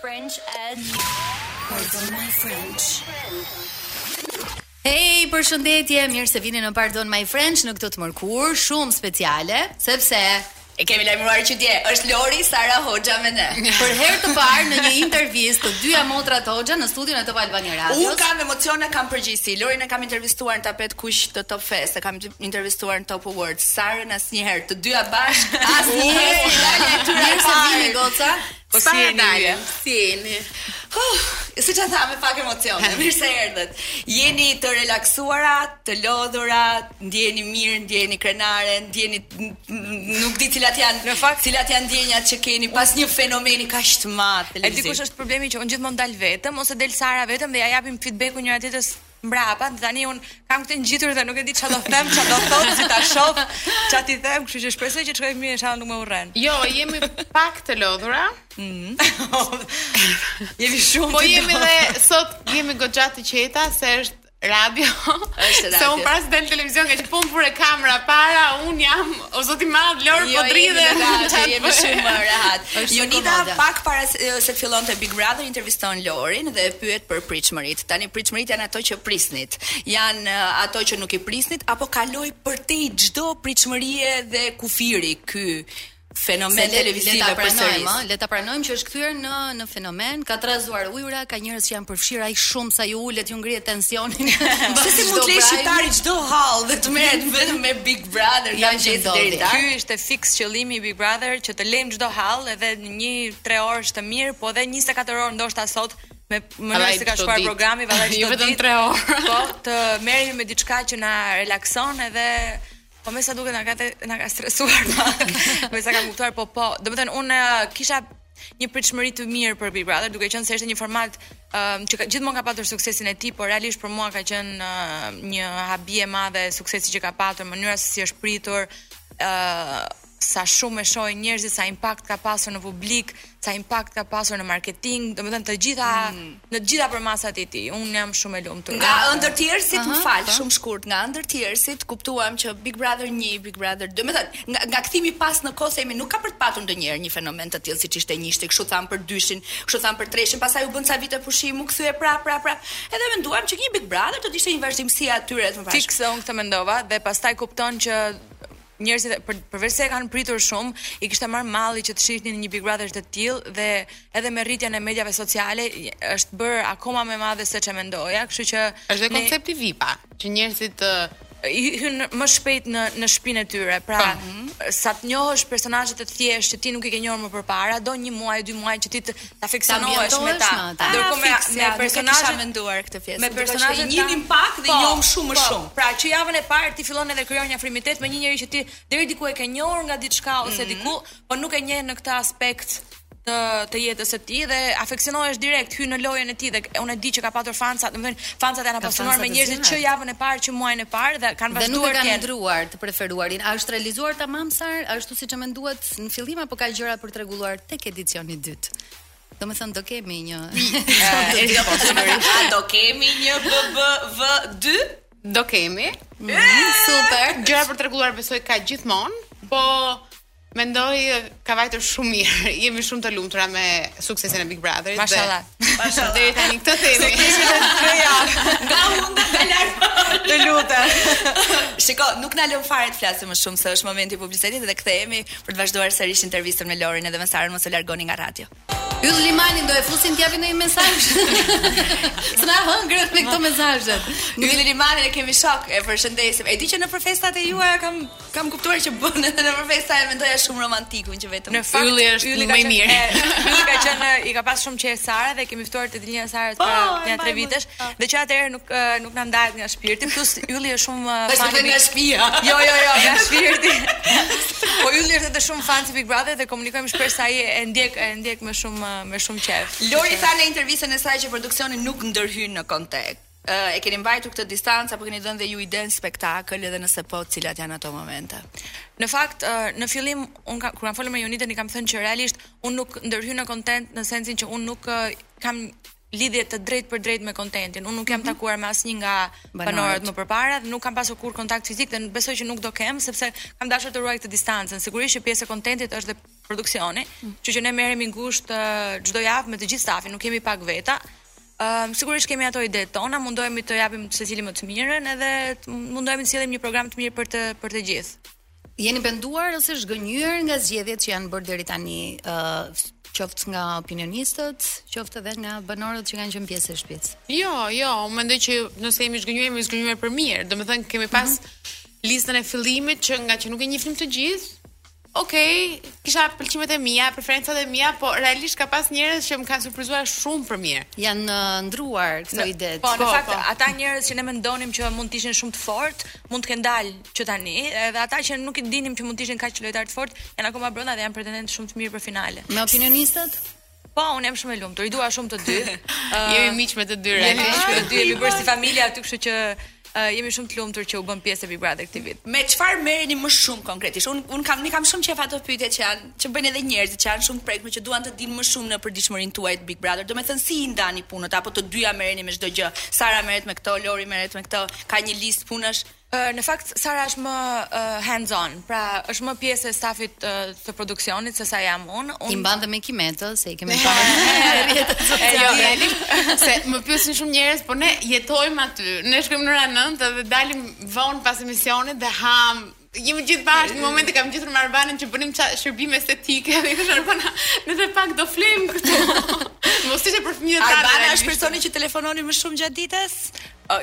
French Ed. Pardon my French. Hej, përshëndetje, mirë se vini në Pardon My French në këtë të mërkur, shumë speciale, sepse e kemi lajmëruar që dje, është Lori Sara Hoxha me ne. Për herë të parë në një intervistë të dyja motrat Hoxha në studion e Top Albania Radio. Unë kam emocione, kam përgjegjësi. Lorin e kam intervistuar në tapet të kuq të Top Fest, e kam intervistuar në Top Awards, Sarën asnjëherë, të dyja bashkë asnjëherë. Mirë se vini goca. Po si jeni? Dale, si jeni? Huh, siç tha me pak emocion, mirë se erdhët. Jeni të relaksuara, të lodhura, ndjeni mirë, ndjeni krenare, ndjeni nuk di cilat janë, në fakt cilat janë ndjenjat që keni pas një fenomeni kaq të madh. E di kush është problemi që unë gjithmonë dal vetëm ose del Sara vetëm dhe ja japim feedback-un njëra tjetrës mbrapa, tani un kam këtë ngjitur dhe nuk e di çfarë do them, çfarë do thotë, si ta shoh, çfarë ti them, kështu që shpresoj që të shkojë mirë, inshallah nuk më urren. Jo, jemi pak të lodhura. Mhm. jemi shumë po të. Po jemi dhe sot jemi goxha të qeta se është radio. Është radio. Se un po s'dal televizion që po mburë kamera para, un jam O zot i madh Lor po jo, dridhe. Jo, jemi shumë rehat. Jonida pak para se, se të fillonte Big Brother interviston Lorin dhe e pyet për pritshmërit. Tani pritshmërit janë ato që prisnit. Jan ato që nuk i prisnit apo kaloi përtej çdo pritshmërie dhe kufiri ky fenomen televiziv e përsëris. Le ta pranojmë që është kthyer në një fenomen, ka trazuar ujëra, ka njerëz që janë përfshirë aq shumë sa ju ulet ju ngrihet tensioni. Se si mund të lërë shqiptari çdo hall dhe të merret vetëm me Big Brother, kam qejf deri në darkë. Ky ishte fiks qëllimi i Big Brother që të lejmë çdo hall edhe në një tre orësh të mirë, po edhe 24 orë ndoshta sot me mënyrën si ka shkuar programi valla çdo ditë. Jo vetëm 3 orë. Po të merremi me diçka që na relakson edhe Po me sa duket na ka na ka stresuar. Me sa kam kuptuar, po po. Domethënë unë kisha një pritshmëri të mirë për Big Brother, duke qenë se ishte një format um, që gjithmonë ka patur suksesin e tij, por realisht për mua ka qenë uh, një habi e madhe suksesi që ka patur, mënyra se si është pritur, ë uh, sa shumë e shohin njerëzit, sa impakt ka pasur në publik, sa impakt ka pasur në marketing, domethënë të gjitha mm. Në të gjitha përmasat e tij. Unë jam shumë e lumtur. Nga ana tjetër, më fal, shumë shkurt, nga ana tjetër kuptuam që Big Brother 1, Big Brother 2, domethënë nga nga kthimi pas në kohë se nuk ka për të patur ndonjëherë një fenomen të tillë siç ishte njëshi, kështu thamë për dyshin, kështu thamë për treshin, pastaj u bën ca vite pushim, u kthye prapë, prapë, prapë. Edhe menduam që një Big Brother do të ishte një vazhdimësi e atyre, më fal. Fiks unë këtë mendova dhe pastaj kupton që njerëzit për, përveç se e kanë pritur shumë, i kishte marr malli që të shihnin një Big Brother të tillë dhe edhe me rritjen e mediave sociale është bërë akoma më e madhe se ç'e mendoja, kështu që është dhe koncepti ne... VIP-a, që njerëzit të hyn më shpejt në në shpinën e tyre. Pra, po. sa të njohësh personazhe të thjeshtë që ti nuk i ke njohur më përpara, do një muaj, dy muaj që ti të Ta fiksohesh me ta. Ndërkohë me me personazhe kam menduar këtë pjesë. Me personazhe njihemi pak dhe po, njohim shumë më po. shumë. Pra që javën e parë ti fillon edhe krijon një afrimitet me një njeri që ti deri diku e ke njohur nga diçka ose mhm. diku, po nuk e njeh në këtë aspekt të të jetës së tij dhe afeksionohesh direkt hyn në lojën e tij dhe unë e di që ka patur fansa, domethënë fansat janë apasionuar me njerëzit që javën e parë që muajin e parë dhe kanë vazhduar të jenë. Dhe nuk e kanë ndruar të preferuarin. A është realizuar tamam sa ashtu siç e menduat Në fillim apo ka gjëra për të rregulluar tek edicioni i dytë? Domethënë do kemi një E do po sigurisht A do kemi një BBV2? Do kemi mm -hmm, Super Gjëra për të rregulluar besoj ka gjithmonë Po Mendoj ka vajtur shumë mirë. Jemi shumë të lumtura me suksesin e Big Brotherit. Mashallah. Mashallah deri tani këtë themi. Se jemi të treja. Nga hunda ka lart. Të lutem. Shiko, nuk na lën fare të flasim më shumë se është momenti i publicitetit dhe kthehemi për të vazhduar sërish intervistën me Lorin edhe me Sarën mos u largoni nga radio. Yll Limanin do e fusin t'japi ndonjë mesazh. S'na hëngre me këto mesazhe. Yll Limanin e kemi shok, e përshëndesim. E di që në festat e juaja kam Kam kuptuar që bën edhe nëpër festa e mendoja shumë romantikun që vetëm në fakt, ylli është ylli më i mirë. Ylli ka qenë i ka pas shumë qejf Sara dhe kemi ftuar te ditëlindja Sara po, para oh, një tre vitesh oh. dhe që atëherë nuk nuk na ndahet nga shpirti, plus ylli është shumë fan i nga shtëpia. Jo, jo, jo, nga shpirti. Po ylli është edhe shumë fan i Big Brother dhe komunikojmë shpesh sa ai e ndjek e ndjek me shumë me shumë qejf. Lori tha në intervistën e saj që produksioni nuk ndërhyn në kontent. E keni mbajtur këtë distancë apo keni dhënë dhe ju ide në spektakël edhe nëse po cilat janë ato momente? Në fakt, në fillim un ka, kur kam folur me Jonitën i kam thënë që realisht un nuk ndërhyj në kontent në sensin që un nuk kam lidhje të drejtpërdrejtë me kontentin. Un nuk jam mhm. takuar me asnjë nga banorët më përpara dhe nuk kam pasur kurrë kontakt fizik dhe besoj që nuk do kem sepse kam dashur të ruaj këtë distancën. Sigurisht që pjesë e kontentit është dhe produksioni, mm. që që ne merremi ngushtë çdo javë me të gjithë stafin, nuk jemi pak veta, Ëm sigurisht kemi ato idetë tona, mundohemi të japim secili më të mirën edhe mundohemi të sjellim një program të mirë për të për të gjithë. Jeni penduar ose zhgënjyer nga zgjedhjet që janë bërë deri tani, ë uh, qoftë nga opinionistët, qoftë edhe nga banorët që kanë qenë pjesë e shtëpisë? Jo, jo, unë mendoj që nëse jemi zhgënjyer, jemi zhgënjyer për mirë. Domethënë kemi pas mm -hmm. listën e fillimit që ngaqë nuk i njihnim të gjithë, Ok, kisha pëlqimet e mia, preferencat e mia, po realisht ka pas njerëz që më kanë surprizuar shumë për mirë. Janë uh, ndruar këto ide. Po, në po, fakt po. ata njerëz që ne mendonim që mund të ishin shumë të fortë, mund të kenë dalë që tani, edhe ata që nuk i dinim që mund të ishin kaq lojtarë të fortë, janë akoma brenda dhe janë pretendentë shumë të mirë për finale. Me opinionistët? Po, unë jam shumë e lumtur. I dua shumë të dy. Uh, jemi miq me të dy. Realisht me të dy, jemi bërë si familje aty, kështu që uh, jemi shumë të lumtur që u bënë pjesë e Big Brother këtë vit. Me çfarë merreni më shumë konkretisht? Un un kam ne kam shumë qejf ato pyetje që janë që bëjnë edhe njerëzit që janë shumë të prekur që duan të dinë më shumë në përditshmërinë tuaj të Big Brother. Domethënë si i ndani punët apo të dyja merreni me çdo gjë? Sara merret me këto, Lori merret me këto, ka një listë punësh. Në fakt Sara është më hands on, pra është më pjesë e stafit të produksionit se sa jam unë. I mban dhe me kimetë, se i kemi parë në rrjetet sociale. Se më pyesin shumë njerëz, po ne jetojmë aty. Ne shkojmë në orën 9 dhe dalim vonë pas emisionit dhe hamë. Jemi gjithë bashkë, në momentin kam gjithë me Arbanën që bënim ça shërbime estetike, dhe kështu Arbana, edhe pak do flemë këtu. Mos ishte për fëmijët tani. Arbana është personi që e telefononi më shumë gjatë ditës?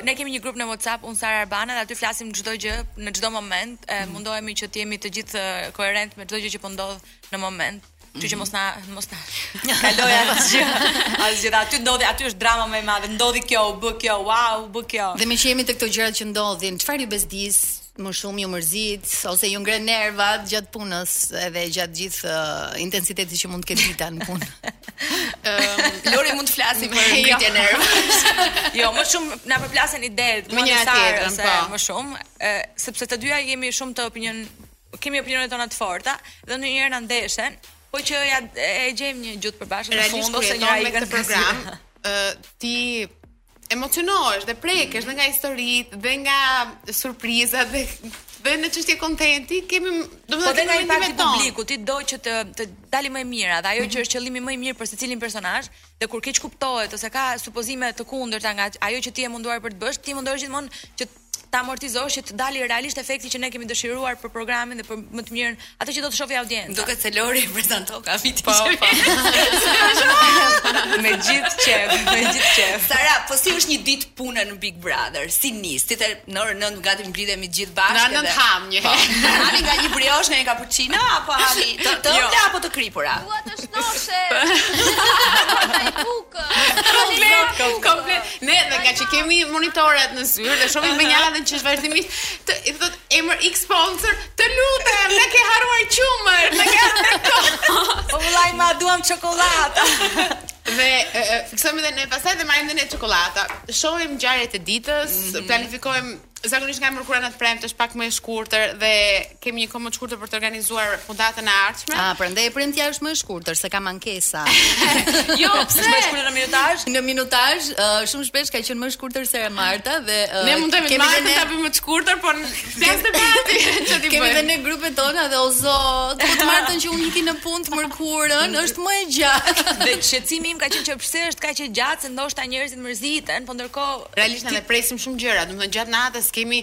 Ne kemi një grup në WhatsApp, unë Sara Arbana dhe aty flasim çdo gjë në çdo moment, e, mm. mundohemi që të jemi të gjithë koherentë me çdo gjë që po ndodh në moment. Kështu që mhm. mos na mos na kalojë asgjë. Asgjë aty ndodhi, aty është drama më e madhe. Ndodhi kjo, u bë kjo, wow, u bë kjo. Dhe meqë jemi te këto gjërat që ndodhin, çfarë ju bezdis? më shumë ju mërzit ose ju ngre nervat gjatë punës edhe gjatë gjithë uh, intensitetit që mund të ketë dita në punë. um, Lori mund të flasë për ngritje jo. nervash. jo, më shumë na përplasen idetë me njëra-tjetrën, po. Më shumë, e, sepse të dyja jemi shumë të opinion kemi opinionet tona të forta dhe ndonjëherë na ndeshen, po që e gjejmë një gjuhë të përbashkët në fund ose një ai këtë program. Ë ti Emocionohesh dhe prekesh dhe nga historitë dhe nga surprizat dhe dhe në çështje kontenti kemi do të thotë kemi mendime te publiku ti do që të të dali më e mira dhe ajo që mhm. është qëllimi më i mirë për secilin personazh dhe kur keqkuptohet ose ka supozime të kundërta nga ajo që ti je munduar për të bësh ti mundohesh gjithmonë që ta amortizosh që të dali realisht efekti që ne kemi dëshiruar për programin dhe për më të mirën, atë që do të shohë audienca. Duket se Lori e prezanton këtë vit. Po, po. me gjithë qejf, me gjithë qejf. Sara, po si është një ditë pune në Big Brother? Si nis? Ti the në orën 9 gati mblidhemi të gjithë bashkë. Në 9 hamë një po. herë. Hani nga një briosh, nga një cappuccino apo hani të të jo. apo të kripura? Dua të shëndoshem. Komplet, komplet. Ne dhe ngaqë kemi monitoret në zyrë dhe shohim me njëra dhe që është vazhdimisht t'i thotë emër X sponsor, të lutem, na ke harruar qumësht, na ke harruar kot. O vëllai madh duam çokoladë. Dhe fiksohemi edhe ne pastaj dhe marrim edhe ne çokoladë. Shohim ngjarjet e ditës, mm -hmm. planifikojmë zakonisht nga e mërkura në të premte është pak më e shkurtër dhe Kemi një kohë më të shkurtër për të organizuar puntatën e ardhshme. Ah, prandaj e premtja është më e shkurtër se ka mankesa. jo, pse? Më e shkurtër në minutazh? Në minutazh, uh, shumë shpesh ka qenë më e shkurtër se e marta dhe uh, ne mundojmë të marrim ta bëjmë më të shkurtër, por varet debati çfarë ti bën. Kemi edhe në grupet tona dhe o zot, po të martën që unë iki në punë të mërkurën, është më e gjatë. dhe shqetësimi im ka qenë që pse është kaq e gjatë, se ndoshta njerëzit mërziten, po ndërkohë realisht ne presim shumë gjëra, domethënë gjatë natës kemi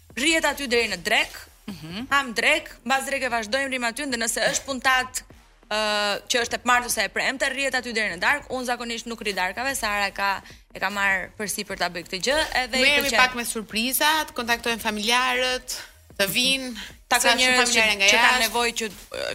rrihet aty deri në drekë, mm -hmm. ham drekë, mbas drekë vazhdojmë rrim aty dhe nëse është puntatë uh, që është e martë ose e premte, rrihet aty deri në darkë. Unë zakonisht nuk rri darkave, Sara e ka e ka marrë përsipër ta bëjë këtë gjë, edhe i pëlqen. Merremi pak me surprizat, kontaktojmë familjarët, të vinë takojmë njerëz që, që kanë nevojë që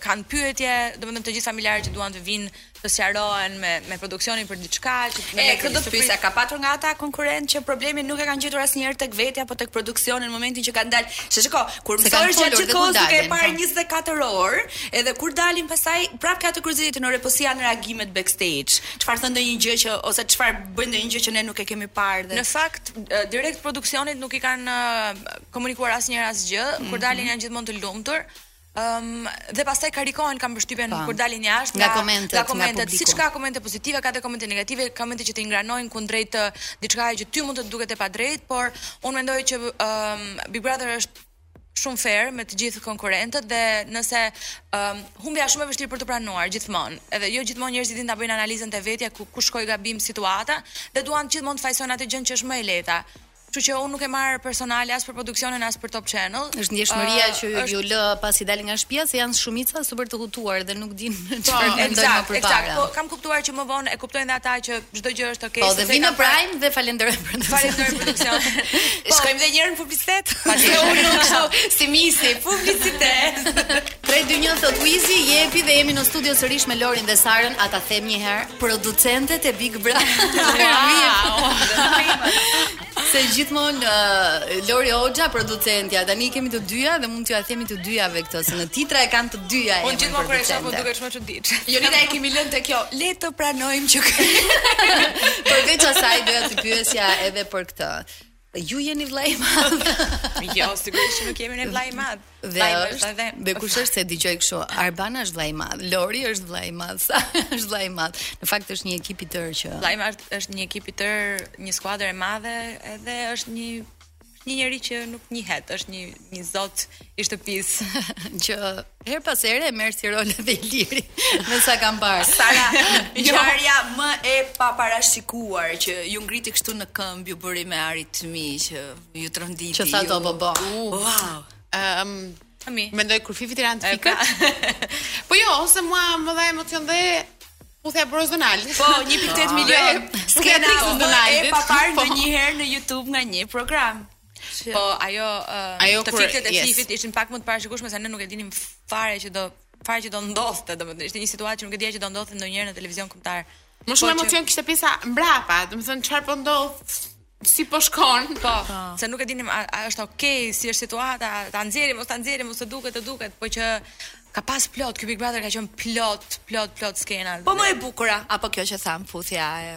kanë pyetje, domethënë të gjithë familjarët që duan të vinë të sqarohen me me produksionin për diçka që të merr këtë të pyes a ka patur nga ata konkurrent që problemin nuk e kanë gjetur asnjëherë tek vetja apo tek produksioni në momentin që kanë dalë se shiko kur mëson gjithçka, sheh duke parë 24 po. orë edhe kur dalin pastaj prapë ka të këqijat e veta po si janë reagimet backstage çfarë thonë ndonjë gjë që ose çfarë bëjnë ndonjë gjë që ne nuk e kemi parë dhe në fakt direkt produksionit nuk i kanë komunikuar asnjëherë asgjë kur mhm. dalin janë gjithmonë të lumtur Ëm um, dhe pastaj karikohen kam përshtypjen kur dalin jashtë nga, nga komentet. Siç ka komente pozitive, ka dhe komente negative, komente që të ingranojnë kundrejt diçkaje që ty mund të të duket e padrejtë, por unë mendoj që ëm um, Big Brother është shumë fair me të gjithë konkurrentët dhe nëse um, humbja shumë e vështirë për t'u pranuar gjithmonë. Edhe jo gjithmonë njerëzit din ta bëjnë analizën te vetja ku ku shkoi gabim situata dhe duan gjithmonë të fajsojnë atë gjë që është më e lehta. Kështu që unë nuk e marr personale as për produksionin as për Top Channel. Është ndjeshmëria që uh, është... ju lë pasi dalin nga shtëpia se janë shumica super të hutuar dhe nuk din po, çfarë po, mendojnë më përpara. Eksakt, po kam kuptuar që më vonë e kuptojnë ata që çdo gjë është okay. Po, dhe vinë në Prime dhe falenderojnë për të. Falenderojnë produksionin. Po, shkojmë dhe një herë në publicitet. Patjetër, unë nuk shoh si misi publicitet. Tre dy një thot Wizi, jepi dhe jemi në studio sërish me Lorin dhe Sarën, ta them një herë, producentet e Big Brother. Se gjithmonë uh, Lori Hoxha producentja, tani i kemi të dyja dhe mund t'jua themi të dyjave këtë, se në titra e kanë të dyja. Unë gjithmonë kur e shoh më duket shumë e çuditshme. Jonida, e kemi lënë te kjo, le të pranojmë që Përveç asaj doja të pyesja edhe për këtë. Ju jeni vëlla i madh. jo, sigurisht që nuk jemi ne vëlla i madh. Dhe është edhe dhe kush është se dëgjoj kështu, Arbana është vëlla i madh, Lori është vëlla i madh, Sara është vëlla i madh. Në fakt është një ekip i tërë që Vëlla i madh është një ekip i tërë, një skuadër e madhe, edhe është një një njeri që nuk njihet, është një një zot i shtëpisë që Herë pas here e merr si rol edhe Iliri, me sa kam parë. Sara, ngjarja jo. më e paparashikuar që ju ngriti kështu në këmbë, ju bëri me aritmi që ju tronditi. Që tha do po bë. Wow. Ehm, um, mendoj kur Fifit i ra të fikët. po jo, ose mua më dha emocion dhe Luiz dhe Donald. Po, 1.8 ah. milion. Skena e paparë po. ndonjëherë në YouTube nga një program. Po ajo ajo të fikët e yes. Fifit ishin pak më të paparashikueshme se ne nuk e dinim fare që do fare që do ndodhte, domethënë ishte një situatë që nuk e dija që do ndodhte ndonjëherë në televizion kombëtar. Më shumë po, emocion që... kishte pjesa mbrapa, domethënë çfarë po ndodh si po shkon. Po, po, se nuk e dinim a, a është okay, si është situata, ta nxjerrim ose ta nxjerrim ose duket të duket, po që ka pas plot, ky Big Brother ka qenë plot, plot, plot skena. Po më e bukura, apo kjo që thamë puthja e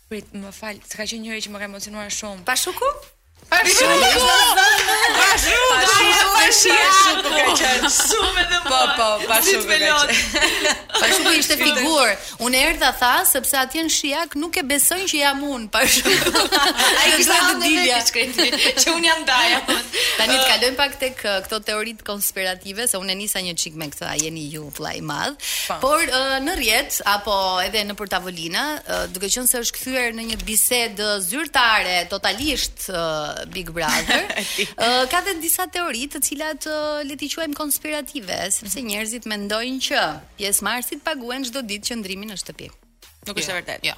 Prit, më fal, s'ka qenë njëri që më ka emocionuar shumë. Pashuku? Pashuku! Pashuku! Pashuku e shihja shumë ka qenë. Shumë edhe po, po, pashuku ka qenë. Pashuku ishte figurë. Unë erdha tha, sepse atje në Shijak nuk e besojnë që jam unë, pashuku. Ai kështu të dilja. Që unë jam daja. Tani të kalojmë pak te uh, këto teoritë konspirative, se unë e nisa një çik me këta, jeni ju. vëlla i madh, por uh, në rrjet apo edhe nëpër tavolina, uh, duke qenë se është kthyer në një bisedë zyrtare totalisht uh, Big Brother, uh, ka dhe disa teori të cilat uh, le t'i quajmë konspirative, sepse njerëzit mendojnë që pjesëmarrësit paguhen çdo ditë qëndrimin në shtëpi. Nuk është e vërtetë. Jo.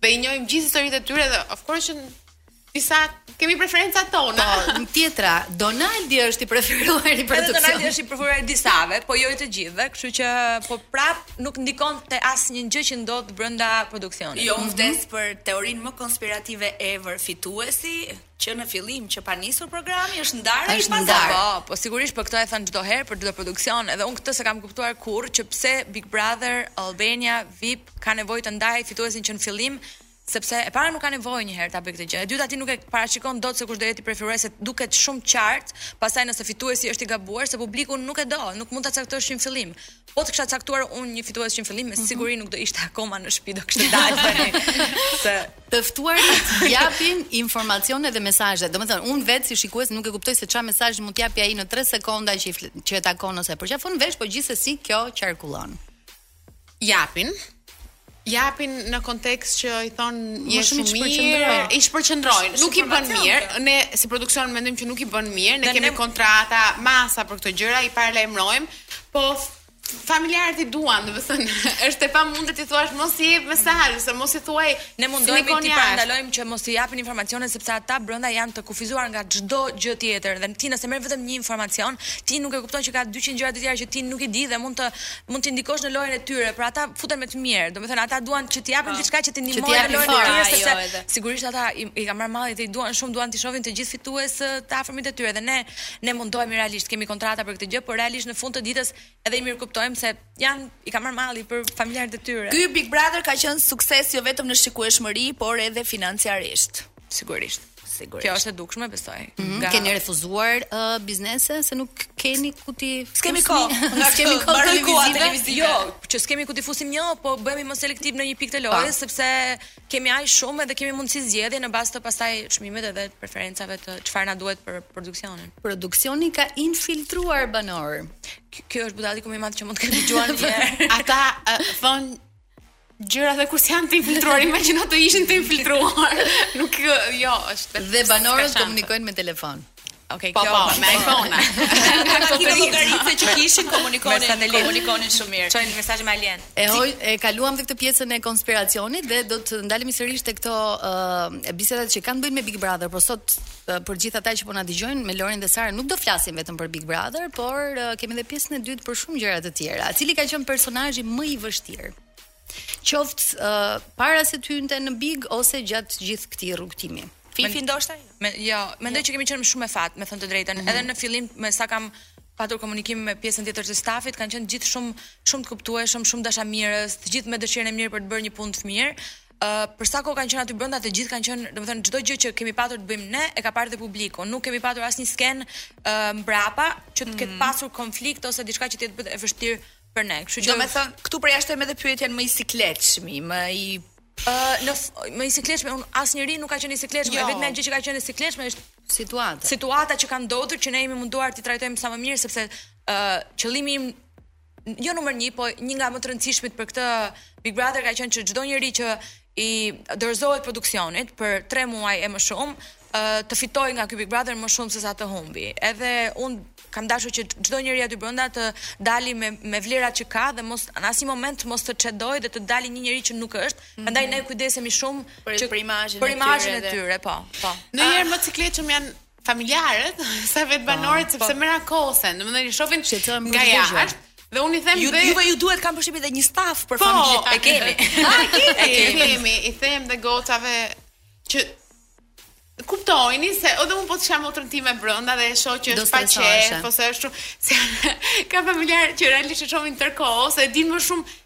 dhe i njohim gjithë historitë e tyre dhe of course që disa kemi preferencat tona. Po, tjetra, Donaldi është i preferuar i produksionit. Donaldi është i preferuar i disave, po jo i të gjithëve, kështu që po prap nuk ndikon te asnjë gjë që ndodh brenda produksionit. Jo, unë mhm. vdes për teorinë më konspirative ever fituesi, Që në fillim që pa nisur programi është ndarë a s'është ndarë. Po, po sigurisht po këtë e thonë çdo herë për çdo produksion, edhe unë këtë s'e kam kuptuar kurrë që pse Big Brother Albania VIP ka nevojë të ndajë fituesin që në fillim sepse e para nuk ka nevojë një herë ta bëjë këtë gjë. E dyta ti nuk e parashikon dot se kush do jetë i preferuar se duket shumë qartë, pastaj nëse fituesi është i gabuar se publiku nuk e do, nuk mund ta caktosh në fillim. Po të kisha caktuar unë një fitues që në fillim me mhm. siguri nuk do ishte akoma në shtëpi, do kishte dalë tani. Se të ftuarit japin informacione dhe mesazhe. Domethënë, unë vetë si shikues nuk e kuptoj se çfarë mesazhi mund të japi ai në 3 sekonda që që e takon ose përqafon në vesh, por gjithsesi kjo qarkullon. Japin, japin në kontekst që i thonë je shumë i mirë, i shpërqendrojnë, nuk i bën mirë, ne si produksion mendojmë që nuk i bën mirë, ne kemi kontrata, masa për këto gjëra, i paralajmërojmë, po Familjarët i duan, domethënë, është e pamundur t'i thuash mos i jep mesazh ose mos i thuaj. Ne mundohemi t'i parandalojmë që mos i japin informacione sepse ata brenda janë të kufizuar nga çdo gjë tjetër dhe ti nëse merr vetëm një informacion, ti nuk e kupton që ka 200 gjëra të tjera që ti nuk i di dhe mund të mund të ndikosh në lojën e tyre, por ata futen me të mirë. Domethënë ata duan që t'i japin po. diçka që të ndihmojë në lojën e tyre sepse jo, sigurisht ata i, i ka marrë malli dhe i duan shumë, duan të shohin të gjithë fitues të afërmit e tyre dhe ne Ne mundohemi realisht, kemi kontrata për këtë gjë, por realisht në fund të ditës edhe i mirëkuptojmë se janë i ka marrë malli për familjarët e tyre. Ky Big Brother ka qenë sukses jo vetëm në shikueshmëri, por edhe financiarisht. Sigurisht. Sigurisht. Kjo është e dukshme, besoj. Mm -hmm. Nga... Keni refuzuar uh, biznese se nuk keni ku t'i S'kemi kohë. Nga s'kemi kohë televizive. televizive. Jo, që s'kemi ku t'i fusim jo, po bëhemi më selektivë në një pikë të lojës, sepse Kemi aq shumë edhe kemi mundësi zgjedhje në bazë të pastaj çmimeve dhe preferencave të çfarë na duhet për produksionin. Produksioni ka infiltruar banorë. Ky është budallallëku më i madh që mund të kem dëgjuar ndonjëherë. Ata thonë gjëra dhe kur s'janë të infiltruar, imagjino të ishin të infiltruar. Nuk jo, është dhe banorët komunikojnë me telefon. Okej, okay, kjo po me iPhone. Ka të bëjë llogaritë që kishin komunikonin, satelit. komunikonin shumë mirë. Çojnë mesazhe me alienë. E hoj, e kaluam dhe këtë pjesën e konspiracionit dhe do të ndalemi sërish tek këto uh, bisedat që kanë të bëjnë me Big Brother, por sot uh, për gjithë ata që po na dëgjojnë me Lorin dhe Sarën nuk do flasim vetëm për Big Brother, por uh, kemi edhe pjesën e dytë për shumë gjëra të tjera. Cili ka qenë personazhi më i vështirë? Qoftë para se të hynte në Big ose gjatë gjithë këtij rrugëtimi. Fifi ndoshta? Me, jo, mendoj jo. që kemi qenë shumë me fat, me thënë të drejtën. Mm -hmm. Edhe në fillim me sa kam patur komunikim me pjesën tjetër të stafit, kanë qenë të gjithë shumë shumë të kuptueshëm, shumë dashamirës, të gjithë me dëshirën e mirë për të bërë një punë të mirë. Ë, uh, për sa kohë kanë qenë aty brenda, të gjithë kanë qenë, domethënë çdo gjë që kemi patur të bëjmë ne, e ka parë dhe publiku. Nuk kemi patur asnjë skenë uh, mbrapa që të ketë mhm. pasur konflikt ose diçka që të jetë e vështirë për ne. Kështu që Do me thënë, këtu përjashtojmë edhe pyetjen më i sikletshmi, më i Ë, në f- më i sikletshmi, asnjëri nuk ka qenë i sikletshëm, Jo. e vetmja gjë që ka qenë e sikletshme është Situata. situata që kanë ndodhur që ne jemi munduar t'i trajtojmë sa më mirë sepse ë qëllimi im jo numër 1, po një nga më të rëndësishmit për këtë Big Brother ka qenë që çdo njeri që i dorëzohet produksionit për 3 muaj e më shumë, të fitojë nga ky Big Brother më shumë se sa të humbi. Edhe unë kam dashur që çdo njeri aty brenda të dali me me vlerat që ka dhe mos në asnjë moment mos të cedojë dhe të dali një njeri që nuk është. Mm -hmm. Prandaj ne kujdesemi shumë për, që, për imazhin për imazhin e tyre, po. Po. Ndonjëherë më të sikletshëm janë familjarët, sa vet po, banorët sepse po. merakosen, domethënë i shohin nga jashtë. Dhe unë i them ju, dhe juve ju duhet kam përshtypjen dhe një staf për po, familje e keni. e kemi, i them dhe gocave që kuptojni se edhe un po të shajm motrën time brenda dhe e shoh që është paqe, po se është shumë se ka familjarë që realisht e shohin tërë kohën, se din më shumë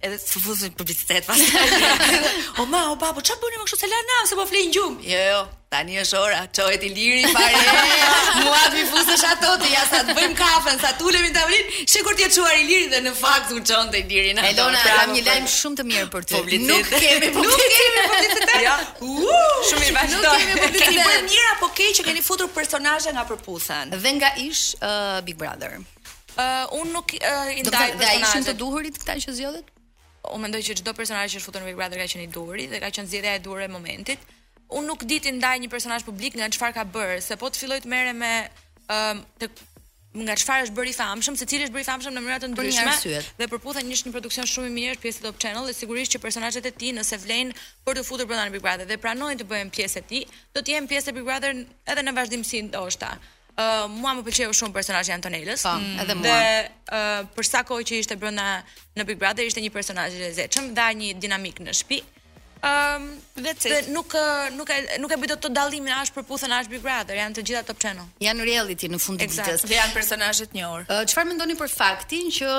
edhe të fusin publicitet pas. o ma, o babo, çfarë bëni më kështu se na latë se po flenë gjumë. Jo, jo, tani është ora, çohet Iliri fare. Mund t'i fusësh ato ti ja sa të bëjmë kafen, sa t'ulemi në tavolinë, shih kur të jetë çuar Iliri dhe në fakt u çonte Iliri në. Elona, pra, kam një lajm shumë të mirë për ty. Nuk kemi publicitet. Nuk kemi publicitet. Ja. Shumë mirë, vazhdo. Nuk kemi publicitet. Keni bërë mirë apo keq që keni futur personazhe nga Përputhen dhe nga ish uh, Big Brother. Uh, unë nuk uh, i ndaj personazhet. Do të ishin të duhurit këta që zgjodhët? Unë mendoj që çdo personazh që është futur në Big Brother ka qenë i duhuri dhe ka qenë zgjedhja e duhur e momentit. Unë nuk di të ndaj një personazh publik nga çfarë ka bërë, se po të filloj të merrem me ëm të nga çfarë është bërë i famshëm, secili është bërë i famshëm në mënyra të ndryshme dhe Përputhen është një produksion shumë i mirë është pjesë e Top Channel dhe sigurisht që personazhet e tij nëse vlejnë për të futur brenda në Big Brother dhe pranojnë të bëhen pjesë e tij, do të jenë pjesë e Big Brother edhe në vazhdimësi ndoshta. mua më pëlqeu shumë personazhi i Antonelës. Po, edhe mua. Dhe për sa kohë që ishte brenda në Big Brother ishte një personazh i lezetshëm, dha një dinamikë në shtëpi. Ëm, um, dhe se nuk nuk e nuk e bëj dot dallimin as Përputhen as Big Brother, janë të gjitha Top Channel. Janë reality në fund të, exact, ditës. Dhe janë personazhe të njohur. Çfarë mendoni për faktin që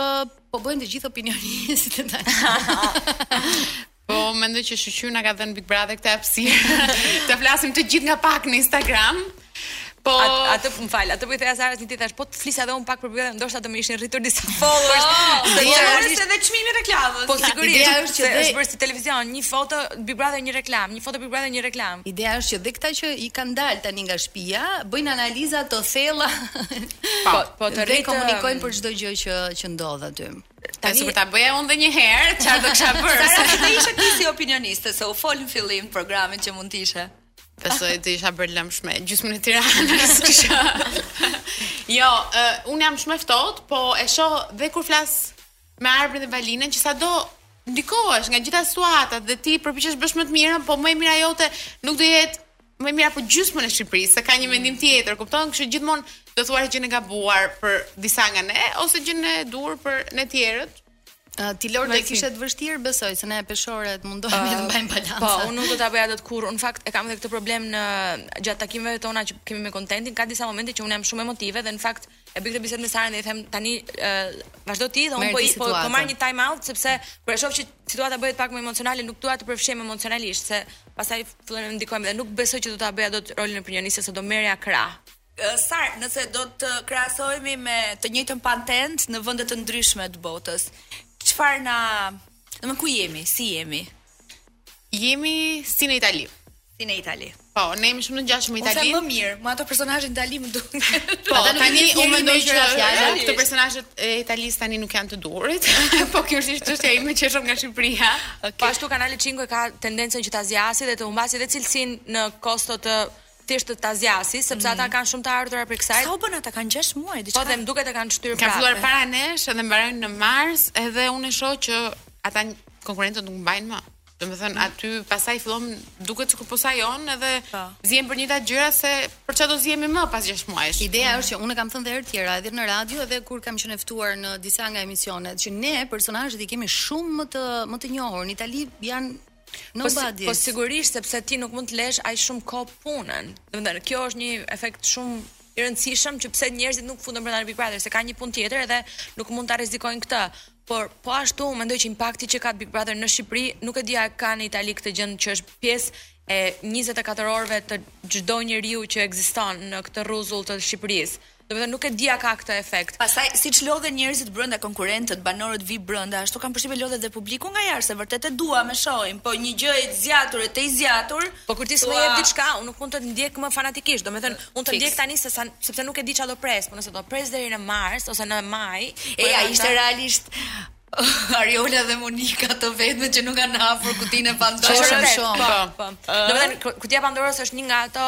po bëjnë të gjithë opinionistët tani? Po mendoj që shqyr na ka dhënë Big Brother këtë hapësirë. të flasim të gjithë nga pak në Instagram. Po atë më fal, atë po i thoja Sarës një ditë, thash, po të flisja edhe un pak për bjellën, ndoshta do më ishin rritur disa po, followers. Po, do rritej edhe çmimi i reklamës. Po sigurisht, ideja është që është bërë si televizion, një foto Big Brother një reklamë, një foto Big Brother një reklamë. Ideja është që dhe këta që kanë dalë tani nga shtëpia, bëjnë analiza të thella. Po, po të rrinë komunikojnë për çdo gjë që që ndodh aty. Tani sikur ta bëja unë dhe një herë, çfarë do kisha bërë? Si do të ishe ti si opinioniste se u fol në fillim të programit që mund të ishe? Besoj të isha bërë lëmsh me, gjysmën e Tiranës kisha. jo, uh, unë jam shumë ftohtë, po e shoh dhe kur flas me Arbrin dhe Balinën që sado ndikohesh nga gjitha situatat dhe ti përpiqesh bësh më të mirën, po më e mira jote nuk do jetë Më e mira për gjysmën e Shqipërisë, se ka një mendim tjetër, kupton? Kështu gjithmonë do thua gjënë e gabuar për disa nga ne ose gjënë e duhur për ne tjerët. Uh, ti Lori do e kishe të vështirë besoj se ne peshoret mundohemi uh, të mbajmë balancën. Po, unë nuk do ta bëja dot kurrë. Në fakt e kam edhe këtë problem në gjatë takimeve tona që kemi me kontentin, ka disa momente që unë jam shumë emotive dhe në fakt e bëj këtë bisedë me Sarën dhe i them tani ë vazhdo ti dhe unë po po, po marr një time out sepse kur e shoh që situata bëhet pak më emocionale, nuk dua të përfshihem emocionalisht se pastaj fillojmë të ndikojmë dhe nuk besoj që do ta bëja dot rolin e opinionistes se do merrja krah. Sar, nëse do të krahasohemi me të njëjtën patent në vende të ndryshme të botës, çfarë na, domethënë ku jemi, si jemi? Jemi si në Itali. Si në Itali. Po, ne jemi shumë të ngjashëm me Italinë. Unë më mirë, më ato personazhe itali më duken. Po, tani u mendoj që ja, këto personazhe e Italisë tani nuk janë të duhurit. po kjo është çështja ime që shoh nga Shqipëria. Okay. Po ashtu kanali 5 ka tendencën që ta zgjasë dhe të humbasë edhe cilësinë në kosto të thjesht ta zgjasi sepse mm. ata kanë shumë të ardhura prej kësaj. Sa u bën ata kanë 6 muaj diçka. Po dhe më duket e kanë shtyrë prapë. Ka filluar para nesh edhe mbarojnë në mars, edhe unë e shoh që ata konkurrentët nuk mbajnë më. Domethënë aty pastaj fillon duket sikur po sajon edhe po. zihen për njëjtat gjëra se për çfarë do zihemi më pas 6 muajsh. Ideja është që unë kam thënë edhe herë tjera edhe në radio edhe kur kam qenë ftuar në disa nga emisionet që ne personazhet i kemi shumë më të më të njohur në Itali janë Po, po sigurisht sepse ti nuk mund të lesh aq shumë kohë punën. Domethënë, kjo është një efekt shumë i rëndësishëm që pse njerëzit nuk futen brenda Big Brother, se ka një punë tjetër edhe nuk mund ta rrezikojnë këtë. Por po ashtu unë mendoj që impakti që ka Big Brother në Shqipëri, nuk e di a ka në Itali këtë gjënë që është pjesë e 24 orëve të çdo njeriu që ekziston në këtë rruzull të Shqipërisë. Domethënë nuk e di a ka këtë efekt. Pastaj siç lodhen njerëzit brenda konkurrentët, banorët VIP brenda, ashtu kam përshtypjen lodhet dhe publiku nga jashtë se vërtet e duam e shohim, po një gjë e zgjatur e tejzgjatur, Po kur ti s'më jep diçka, unë nuk mund të të ndjek më fanatikisht, domethënë unë të ndjek tani se sa, sepse nuk e di ça do pres, po nëse do pres deri në mars ose në maj, po edhe ata Ej, a ishte realisht Arjola dhe Monika të vetmet që nuk kanë hapur kutinë e Pandorës? Është e vërtetë, po, po. Domethënë kutia e Pandorës është një nga ato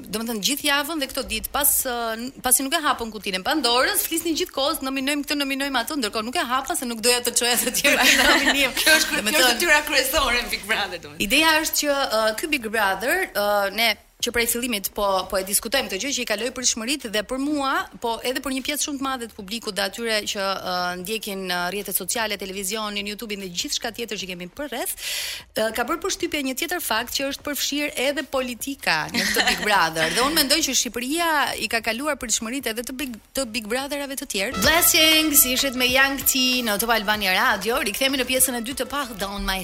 Domethënë gjithë javën dhe këto ditë pas pasi nuk e hapën kutinë e Pandorës, flisnin gjithë kohës, nominojmë këtë, nominojmë atë, ndërkohë nuk e hapa se nuk doja të çoja të tjerë në nominim. Kjo është kjo është detyra kryesore në Big Brother domethënë. Ideja është që uh, ky Big Brother uh, ne që prej fillimit po po e diskutojmë këtë gjë që i kaloi pritshmëritë dhe për mua po edhe për një pjesë shumë të madhe të publikut dhe atyre që uh, ndjekin uh, rrjetet sociale, televizionin, YouTube-in dhe gjithçka tjetër që kemi përreth, uh, ka bërë përshtypje një tjetër fakt që është përfshirë edhe politika në këtë Big Brother. dhe unë mendoj që Shqipëria i ka kaluar pritshmëritë edhe të Big të Big Brotherave të tjerë. Blessings, ishit me Young T në Top Albania Radio. Rikthehemi në pjesën e dytë të Pardon My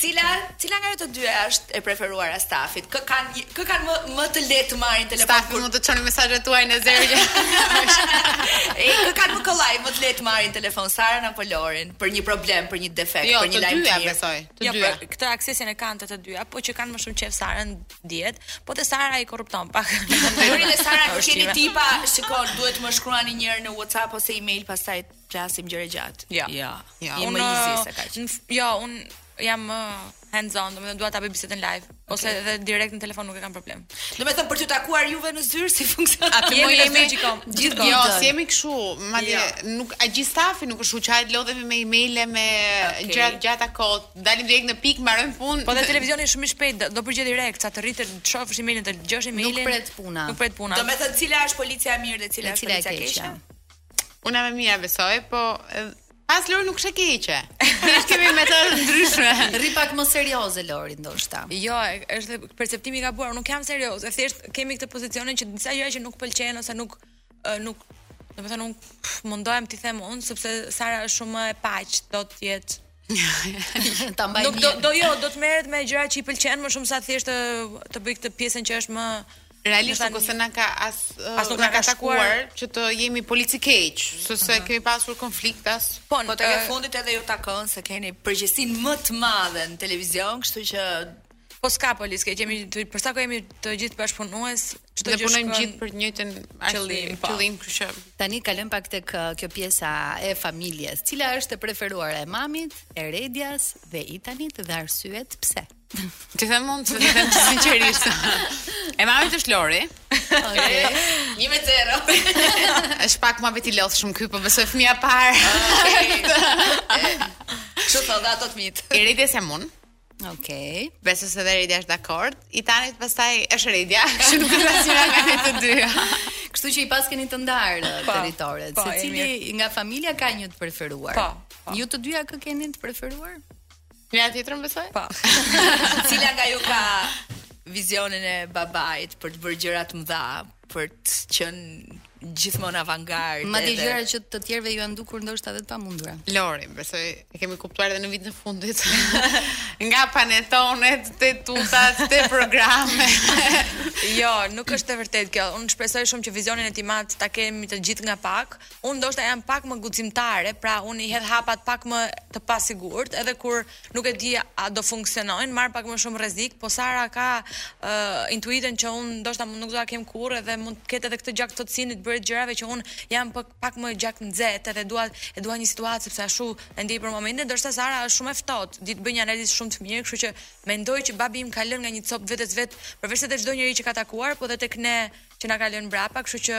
Cila, cila nga të dyja është e preferuara e stafit? Kë kanë kë kanë më më të lehtë të marrin telefon? Stafi kur... mund të çoni mesazhet tuaja në regji. E kë kanë më kollaj më të lehtë të marrin telefon Sarën apo Lorin për një problem, për një defekt, jo, për një lajm të dyja besoj. Të jo, dyja. Për, këtë aksesin e kanë te të dyja, po që kanë më shumë qejf Sarën dihet, po se Sara i korrupton pak. Lori dhe Sara nuk jeni tipa, shiko, duhet të më shkruani një herë në WhatsApp ose email pastaj flasim gjerë e gjatë. Jo. Jo. Jo. Unë më easy se kaq. Jo, unë jam më hands on, domethënë dua ta bëj bisedën live okay. ose edhe direkt në telefon nuk e kam problem. Domethënë për t'ju takuar juve në zyrë si funksionon? Aty jemi në zyrë gjithë kohën. Gjithë kohën. Jo, si jemi kështu, madje ja. Jo. nuk a gjithë stafi nuk është WhatsApp lodhemi me emaile me okay. gjëra të gjata kot. Dalim direkt në pikë, mbarojmë punë. Po dhe televizioni është shumë i shpejtë do përgjigj direkt, sa të rrish të shofësh emailin të lexosh emailin. Nuk pret puna. Nuk pret puna. Domethënë cila është policja e mirë dhe cila është policja e keqe? Unë jam e mira besoj, po as Lori nuk është e keqe. Ne kemi metoda të ndryshme. Rri pak më serioze Lori ndoshta. Jo, është perceptimi i gabuar, nuk jam serioze. Thjesht kemi këtë pozicionin që disa gjëra që nuk pëlqejnë ose nuk nuk domethënë mundohem t'i them unë sepse Sara është shumë më paqe, do të jetë ta mbaj Nuk do do jo, do të merret me gjëra që i pëlqen më shumë sesa thjesht të të bëj këtë pjesën që është më realisht nuk se na ka as as nuk na ka takuar që të jemi polici i keq, s'është se mhm. kemi pasur konflikt as. Po, po tek fundit edhe ju takon se keni përgjegjësinë më të madhe në televizion, kështu që Po s'ka polic të keq, kemi të, për sa kohë jemi të gjithë bashkëpunues, çdo gjë shkon. Ne të gjithë për të njëjtin qëllim, po. qëllim, kështu që tani kalojmë pak tek uh, kjo pjesa e familjes. Cila është e preferuara e mamit, e Redias dhe Itanit dhe arsyet pse? T'i them mund ta them sinqerisht. E mamit është Lori. Okej. 1-0. Është pak më vetë lodh shumë ky, po besoj fëmija i parë. Okej. Çfarë thotë ato të mit? E Redias jam unë. Okej. Okay. Besoj se dhe Redia është dakord. E Itanit pastaj është Redia, kështu nuk është asnjëra nga ne të dy. Kështu që i paskeni të ndara uh, po, territoret, po, secili nga familja ka një të preferuar. Po, po. Ju të dyja kë keni të preferuar? Njëra-tjetrën besoj? Po. Cila nga ju ka vizionin e babait për të bërë gjëra të mëdha, për të qenë gjithmonë avangard. Madje gjëra që të tjerëve iu janë dukur ndoshta edhe të pamundura. Lori, besoj e kemi kuptuar edhe në vitin e fundit. Nga panetonet te tutat te programet. jo, nuk është e vërtetë kjo. Unë shpresoj shumë që vizionin e tim eti ta kemi të gjithë nga pak. Unë ndoshta jam pak më guximtare, pra unë i hedh hapat pak më të pasigurt, edhe kur Nuk e di a do funksionojnë, marr pak më shumë rrezik, po Sara ka intuitën që unë ndoshta nuk do ta kem kurrë dhe mund të ketë edhe këtë gjakftohtësinë e të bërit të gjërave që unë jam pak pak më gjaknxehtë dhe dua e dua një situatë sepse ashtu e ndjej për momentin, ndërsa Sara është shumë e ftohtë, di të bëjë një analizë shumë të mirë, kështu që mendoj që babi im ka lënë nga një copë të vetes vet, përveç se te çdo njeri që ka takuar, po dhe tek ne që na ka lënë mbrapa, kështu që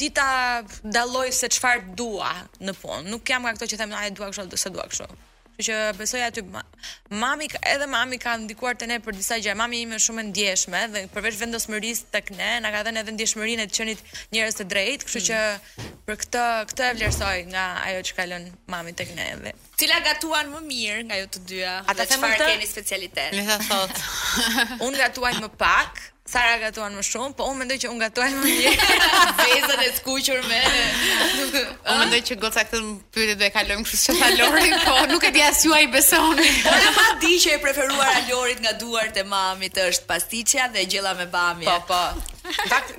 Di ta dalloj se çfarë dua në punë. Nuk jam nga këto që thonë, "E dua kështu, se dua kështu." Kështu që besoj aty mami edhe mami ka ndikuar te ne për disa gjëra. Mami ime është shumë e ndjeshme dhe përveç vendosmërisë tek ne, na ka dhënë edhe ndjeshmërinë e të qenit njerëz të drejtë, kështu që për këtë këtë e vlerësoj nga ajo që ka lënë mami tek ne. Cila gatuan më mirë nga ju të dyja dhe çfarë keni specialitet? A ta them unë këtë? Le ta thotë. Unë gatuaj më pak, Sara gatuan më shumë, po unë mendoj që unë gatuaj më mirë. Vezën e skuqur me Unë mendoj që goca këtë pyetje do e kalojmë kështu që tha Lori, po nuk e di as ju a e besoni. Unë e di që e preferuara e Lorit nga duart e mamit është pastiçja dhe gjella me bamje. Po, po. Në fakt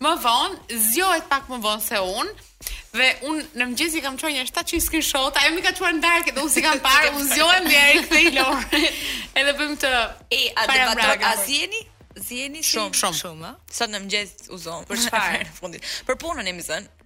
më vonë, zgjohet pak më vonë se unë dhe unë në mëngjes i kam çuar një 700 screenshot, ajo më ka çuar në darkë dhe unë s'i kam parë, unë zgjohem dhe ia kthej Lorit. Edhe bëjmë të E, a debatoni, a ziheni? Zihemi shumë shumë. Shumë, ë. Sot në mëngjes u zumë. Për çfarë? Të fundit. Për punën jemi zënë.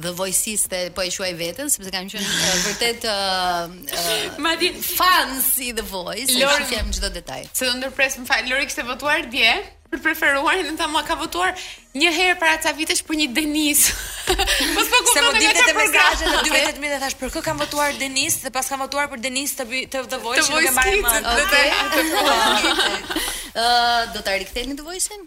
the voiciste po e quaj veten sepse kam qenë uh, vërtet uh, madje fans i the voice e shihja çdo detaj se do të ndërpres më fal Lori kishte votuar dje për të preferuarin dhe mua më ka votuar një herë para ca vitesh për një Denis po s'po kuptoj nga çfarë të mesazhet në 12 minuta thash për kë kam votuar Denis dhe paskam votuar për Denis të të the voice nuk e marr më okay. uh, do ta riktheni the voice-in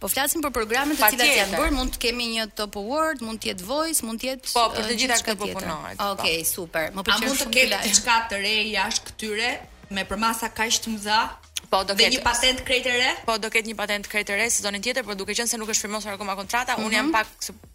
Po flasim për programe të cilat janë bërë, mund të kemi një Top Award, mund të jetë Voice, mund të jetë Po, për të gjitha këto po punohet. Po. Okej, super. Më pëlqen shumë. A mund të ketë diçka të re jashtë këtyre me përmasa kaq të mëdha? Po do ketë një patent krejt e re? Po do ketë një patentë krejt e re sezonin tjetër, por duke qenë se nuk është firmosur akoma kontrata, mm -hmm. unë jam mhm. pak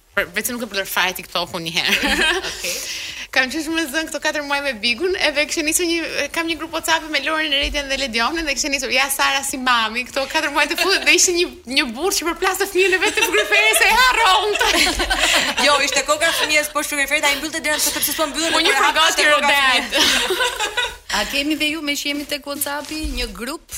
Por vetë nuk e përdor fare TikTok-un njëherë. Okej. Kam qenë shumë e zënë këto 4 muaj me Bigun, edhe kishte nisur një kam një grup WhatsApp me Lorën, Redian dhe Ledionin dhe kishte nisur ja Sara si mami, këto 4 muaj të fundit dhe ishte një një burrë që përplaste fëmijën e vet te frigoriferi se e harron. jo, ishte koka e fëmijës poshtë frigoriferit, ai mbyllte derën se thoshte pse s'po mbyllet. Po një përgati rodel. A kemi dhe ju meqë jemi tek WhatsApp-i një grup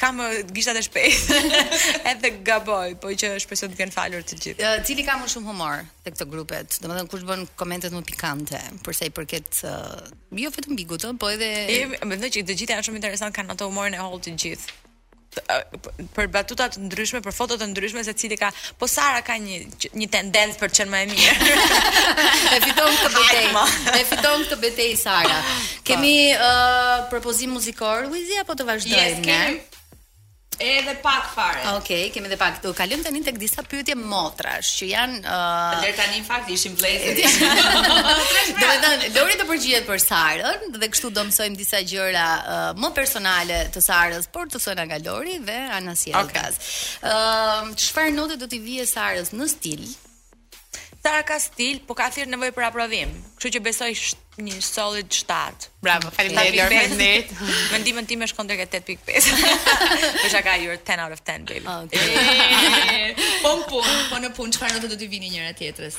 kam gishtat e shpejtë. Edhe gaboj, po që shpresoj të kenë falur të gjithë. Uh, cili ka më shumë humor te këto grupet? Domethënë kush bën komentet më pikante për sa i përket uh, jo vetëm bigut, po edhe e, mendoj që të gjithë janë shumë interesantë kanë ato humorin e hollë të gjithë për batuta të ndryshme, për foto të ndryshme secili ka, po Sara ka një një tendencë për të qenë më e mirë. e fiton këtë betejë. E fiton këtë betejë Sara. Kemi uh, propozim muzikor Luizi apo të vazhdojmë? Yes, kemi. Edhe pak fare. Okej, okay, kemi edhe pak. Do kalojmë tani tek disa pyetje motrash që janë ë uh... Deri tani në fakt ishin vëllezër. Domethënë Lori do përgjigjet për Sarën dhe kështu do mësojmë disa gjëra uh, më personale të Sarës, por të thëna nga Lori dhe anasjelltas. Ëm, çfarë note do t'i vije Sarës në stil? Sara ka stil, po ka thjesht nevojë për aprovim. Kështu që besoj sh- një solid 7. Bravo, faleminderit. Faleminderit. Mendimin tim e shkon deri ke 8.5. Pa shaka you're 10 out of 10 baby. Okej. Po në punë, po në punë çfarë note do t'i vini njëra tjetrës?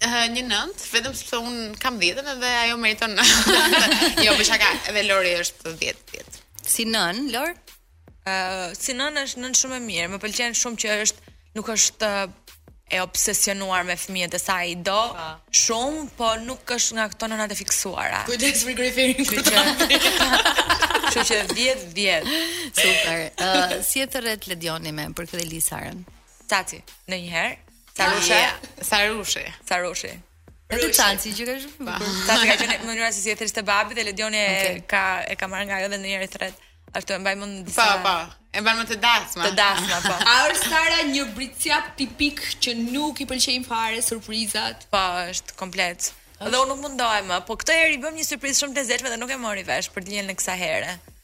Uh, një nëntë, vetëm sepse unë kam 10 dhe ajo meriton. jo, pa shaka, edhe Lori është 10, 10. Si nënë, Lor? Ë, uh, si nënë është nënë shumë e mirë. Më pëlqen shumë që është nuk është e obsesionuar me fëmijët e saj, i do pa. shumë, po nuk është nga këto nënat e fiksuara. Kujdes me Grifin. Kështu që 10 10. Super. Ë, uh, si e thërret Ledioni me përkëdheli Sarën? Taci, ndonjëherë. Sarushe. Sarushe. Sarushe. Edhe Taci që ka shumë. Taci ka qenë një mënyrë se si e thërriste babi dhe Ledioni okay. ka e ka marrë nga ajo dhe ndonjëherë i thërret. Ashtu e mbaj mend disa. Po, po. E mbaj mend te dasma. Te dasma, po. A është Sara një Bricjap tipik që nuk i pëlqejnë fare surprizat? Po, është komplet. Dhe unë nuk mundohem më, po këtë herë i bëmë një surprizë shumë të lezetshme dhe nuk e mori vesh për dijeni kësaj here.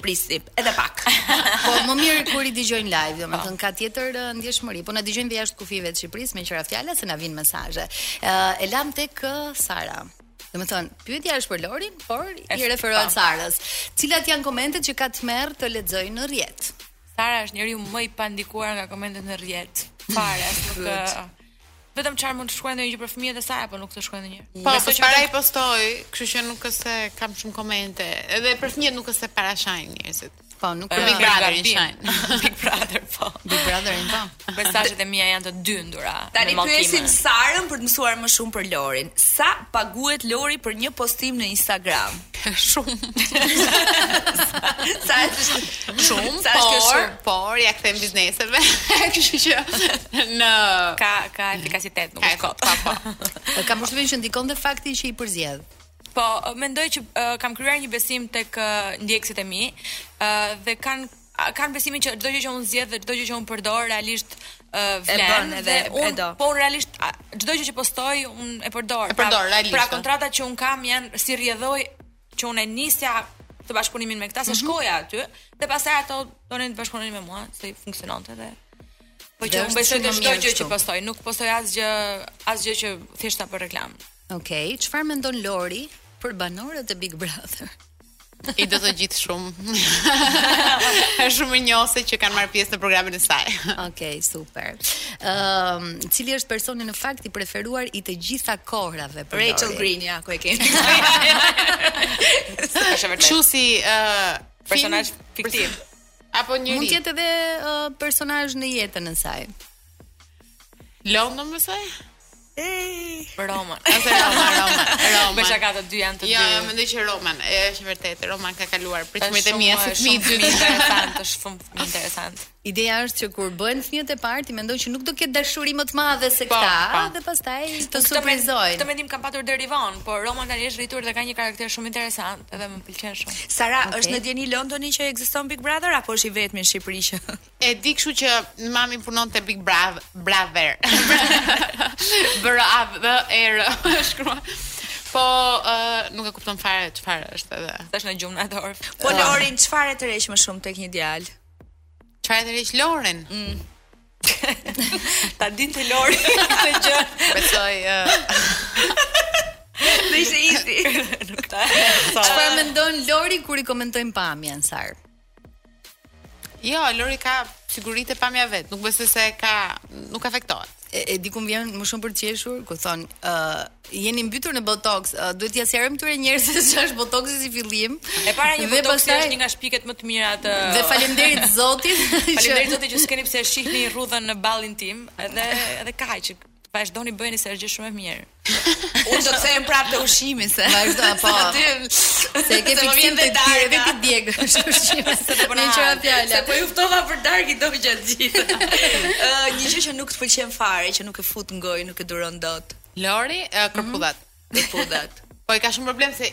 Prisni edhe pak. po më mirë kur i dëgjojnë live, domethënë po. ka tjetër ndjeshmëri. Po na dëgjojnë dhe jashtë kufijve të Shqipërisë me që ra fjala se na vijnë mesazhe. Uh, e lamë tek Sara. Domethënë, pyetja është për Lorin, por i referohet Sarës. Cilat janë komentet që ka tmerr të lexojë në rrjet? Sara është njeriu më i pandikuar nga komentet në rrjet. Fare, nuk Vetëm çar mund të shkruajë ndonjë gjë për fëmijët e saj apo mund të shkruajë ndonjë. Po, s'para i postoj, kështu që nuk është se kam shumë komente. Edhe për fëmijët nuk është se para shajnë njerëzit. Po, nuk për Big Brother i shajnë. Big Brother, po. Big Brother i po. Mesazhet e mia janë të dyndura. Tani pyesim Sarën për të mësuar më shumë për Lorin. Sa paguhet Lori për një postim në Instagram? Shumë. Sa është shumë? Sa është shumë? Por ia kthen bizneseve. Kështu që në ka ka efikasitet nuk është kot. Po. Kam përshtypjen që ndikon dhe fakti që i përzgjedh. Po, mendoj që uh, kam krijuar një besim tek uh, ndjekësit e mi uh, dhe kanë a, kanë besimin që çdo gjë që unë zgjedh dhe çdo gjë që unë përdor realisht vlen dhe, dhe unë do. Po unë realisht çdo gjë që postoj unë e përdor. E pra, përdor pra, realisht. Pra kontratat që unë kam janë si rrjedhojë që unë e nisja bashkëpunimin me këta se mm -hmm. shkoja aty dhe pastaj ato donin të bashkëpunonin me mua se i funksiononte dhe po që unë besoj te çdo gjë që postoj, nuk postoj asgjë asgjë që thjesht për reklamë. Ok, çfarë mendon Lori për banorët e Big Brother? I do të gjithë shumë. Është shumë e njohse që kanë marrë pjesë në programin e saj. Okej, okay, super. Ëm, um, cili është personi në fakt i preferuar i të gjitha kohërave për Rachel Green, ja, ku e kemi. Është vërtet. Çu si ë uh, personazh fiktiv apo njeri? Mund të jetë edhe uh, personazh në jetën e saj. London mbesa? Ej, Roman. Ose Roman, Roman, Roman. Besoj ata të dy janë të jo, dy. Jo, mendoj që Roman, e është vërtet, Roman ka kaluar pritshmëritë e mia si fëmijë shumë interesant, është shumë fëmijë interesant. Ideja është që kur bëhen fëmijët e parë, ti mendon që nuk do ketë dashuri më të madhe se po, këta, po. dhe pastaj të surprizojnë. Këtë mendim kam patur deri vonë, por Roman tani është rritur dhe ka një karakter shumë interesant, edhe më pëlqen shumë. Sara, okay. është në dijeni Londoni që ekziston Big Brother apo është i vetmi në Shqipëri që E di kështu që mami punon te Big Brother. Brother. Bërë a dhe e rë. Shkrua. Po, uh, nuk e kupton fare çfarë është edhe. Tash në gjumë në atë orë. Po, Lorin, çfarë e tërheq më shumë tek një djalë? Çfarë e tërheq Lorin? Mm. Ta din të lori këtë gjë. Besoj. Dhe ishte isti. Nuk ta. Çfarë mendon Lori kur i komentojnë pamjen Sara? Jo, Lori ka siguri te pamja e vet, nuk besoj se ka nuk afektohet. E, e di kur më vjen më shumë për të qeshur, kur thonë, ë uh, jeni mbytur në botox, uh, duhet t'ia sqarojmë këtyre njerëzve se ç'është botoxi si fillim. E para një botox pasaj... është një nga shpikjet më të mira të Dhe faleminderit Zotit. faleminderit Zotit që s'keni pse shihni rrudhën në ballin tim, edhe edhe kaq që vazhdoni bëjeni se është gjë shumë e mirë. Unë do të kthehem prapë te ushqimi se. Vazhdo, po. Se ke fiksim të tjerë, veç djeg është ushqimi. Se po na çon fjala. Se po ju ftova për darkë do të gatuaj gjithë. Ë, një gjë që nuk të pëlqen fare, që nuk e fut në gojë, nuk e duron dot. Lori, kërpudhat. Mhm. Kërpudhat. Po i ka shumë problem se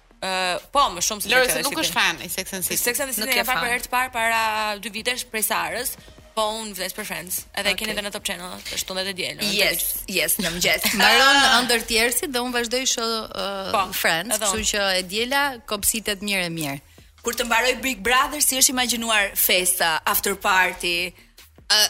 po, më shumë se Lori, se nuk është fan i Sex and the City. Sex and the City e pa për herë të parë para dy vitesh prej Sarës. Po un vdes për Friends, edhe okay. keni edhe në Top Channel, të shtunë të diel. Yes, yes, në mëngjes. Mbaron ah. E Diell tërësisht dhe un vazhdoj shoh uh, po, Friends, kështu që e diela kopsitet mirë e mirë. Kur të mbarojë Big Brother, si është imagjinuar festa, after party? Uh,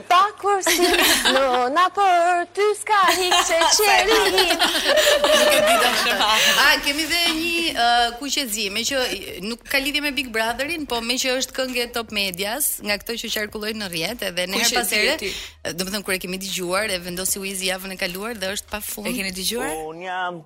Pa kursi në napër ty s'ka hiç sheqeri im. Nuk e di tash më. A kemi dhe një uh, kuqezi, meqë nuk ka lidhje me Big Brotherin, po meqë është këngë e Top Medias, nga këto që qarkullojnë në rrjet edhe ne herë pas here, domethënë kur e kemi dëgjuar e vendosi Wizi javën e kaluar dhe është pafund. E keni dëgjuar? Un jam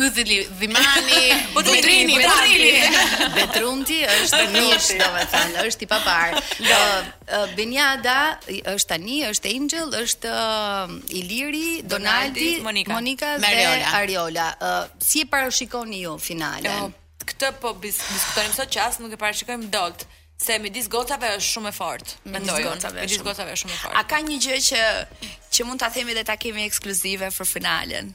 Ydhili, dhimani, bodrini, bodrini. Betrumti është mish, domethënë, është i paparë. Jo. Beniada është tani, është Angel, është Iliri, Donaldi, Monika, Monika dhe Ariola. Si e parashikoni ju finalen? Këtë po diskutonim sot që as nuk e parashikojmë dot se midis gocave është shumë e fortë. Mendoj unë, midis gocave është shumë e fortë. A ka një gjë që që mund ta themi dhe ta kemi ekskluzive për finalen?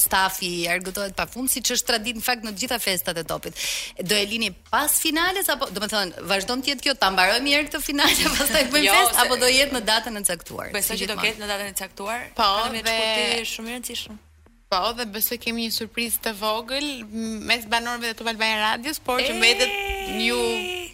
stafi argëtohet pafund siç është traditë në fakt në të gjitha festat e topit. Do e lini pas finales apo domethënë vazhdon të jetë kjo ta mbarojmë një herë këtë finale pastaj bëjmë jo, festë apo do jetë në datën e caktuar? Besoj se që do ketë në datën e caktuar. Po, dhe është shumë i rëndësishëm. Po, dhe besoj kemi një surprizë të vogël mes banorëve të Valbaja Radios, por që mbetet ju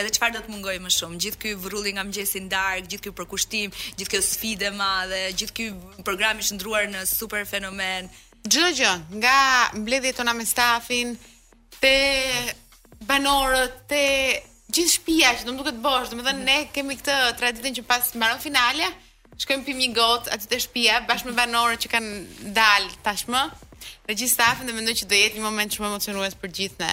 Edhe çfarë do të mungojë më shumë? Gjithë ky vrulli nga mëngjesi në darkë, gjithë ky përkushtim, gjithë kjo sfidë e madhe, gjithë ky program i shndruar në super fenomen. Çdo gjë, nga mbledhjet tona me stafin, te banorët, te gjithë shtëpia që do më duket bosh, domethënë ne kemi këtë traditën që pas mbaron finalja, shkojmë pimë një gotë aty te shtëpia bashkë me banorët që kanë dalë tashmë, me gjithë stafin dhe mendoj që do jetë një moment shumë emocionues për gjithë ne.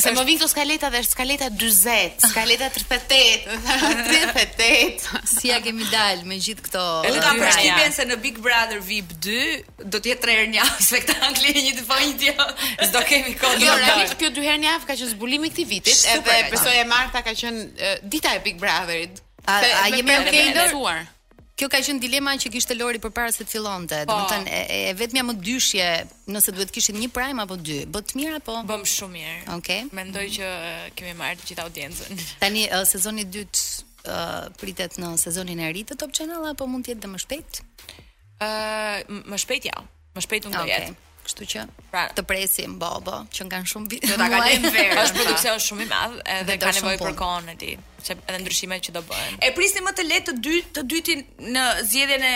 Se më vinë këto skaleta dhe është skaleta 40, skaleta 38, 38. si ia kemi dalë me gjithë këto... Edhe kam përshtypjen se në Big Brother VIP 2 do të jetë tre herë në javë spektakli e një të fojnë tjo. S'do kemi kohë. Jo, realisht kjo dy herë në javë ka qënë zbulimi i këtij viti, edhe besoj e marta ka qënë dita e Big Brotherit. A, a jemi okay lëruar? Kjo ka qenë dilema që kishte Lori përpara se të fillonte. Po. Domethënë e, e, e vetmja mëdyshje nëse duhet të kishim një prime apo dy. Bëtë mirë apo? Bëmë shumë mirë. Okej. Mendoj që eh, kemi marrë të gjithë audiencën. Tani ë, sezoni i dytë ë, pritet në sezonin e ri të Top Channel apo mund të jetë dhe më shpejt? Ë, m- më shpejt jo. Më shpejt nuk do jetë. Okay. Kështu që pra, të presim bobo që nga shumë vite. Do ta kalojmë verën. Është produksion shumë i madh, edhe ka nevojë për kohën e tij, se edhe ndryshimet që do bëhen. E prisni më të lehtë të dy të dytin në zgjedhjen e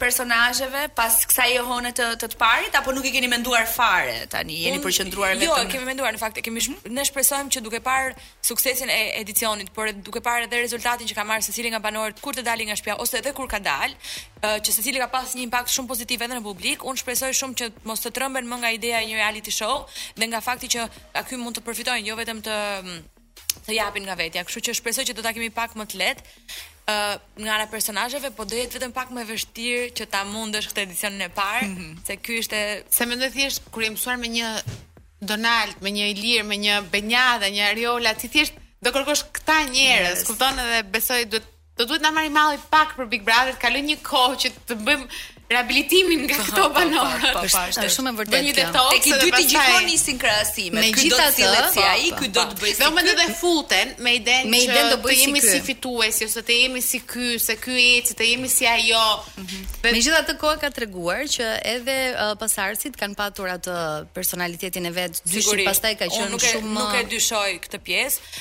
personazheve pas kësaj jehone të të të parit apo nuk e keni menduar fare tani? Jeni Un, përqendruar jo, vetëm. Jo, e kemi menduar në fakt, kemi shumë ne shpresojmë që duke parë suksesin e edicionit, por duke parë edhe rezultatin që ka marrë secili nga banorët kur të dalin nga shtëpia ose edhe kur ka dalë, që secili ka pas një impakt shumë pozitiv edhe në publik. Unë shpresoj shumë që mos të tremben më nga ideja e një reality show dhe nga fakti që aty mund të përfitojnë jo vetëm të japin nga vetja. Kështu që shpresoj që do ta kemi pak më të lehtë ë uh, nga ana personazheve, po do jetë vetëm pak më e vështirë që ta mundësh këtë edicionin e parë, mm -hmm. se ky ishte Se mendoj thjesht kur jam mësuar me një Donald, me një Ilir, me një Benja dhe një Ariola, ti thjesht do kërkosh këta njerëz, yes. kupton edhe besoj duhet Do duhet na marrë malli pak për Big Brother, të kalojë një kohë që të bëjmë rehabilitimin nga këta banorë. Po, po, është shumë e vërtetë. Një detox tek i dyti gjithmonë nisin krahasimet. Megjithatë, si ai ky do të bëjë. Domethënë dhe futen me idenë me idenë do të jemi si fituesi, ose të jemi si ky, se ky eci, të jemi si ajo. Mhm. Megjithatë koha ka treguar që edhe pasardhësit kanë patur atë personalitetin e vet, dyshi pastaj ka qenë shumë Nuk e dyshoj këtë pjesë.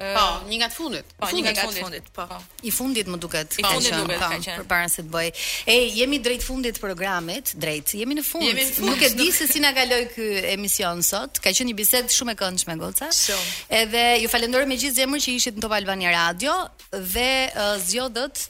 Po, një nga të fundit. Po, një nga të fundit, po. po. I fundit më duket. I fundit më duket ka qenë. Po, përpara se të bëj. Ej, jemi drejt fundit të programit, drejt. Jemi në fund. Jemi në fund. Nuk e di se si na kaloi ky emision sot. Ka qenë një bisedë shumë e këndshme goca. Shumë. Edhe ju falenderoj me gjithë zemër që ishit në Top Albania Radio dhe uh, zgjodhët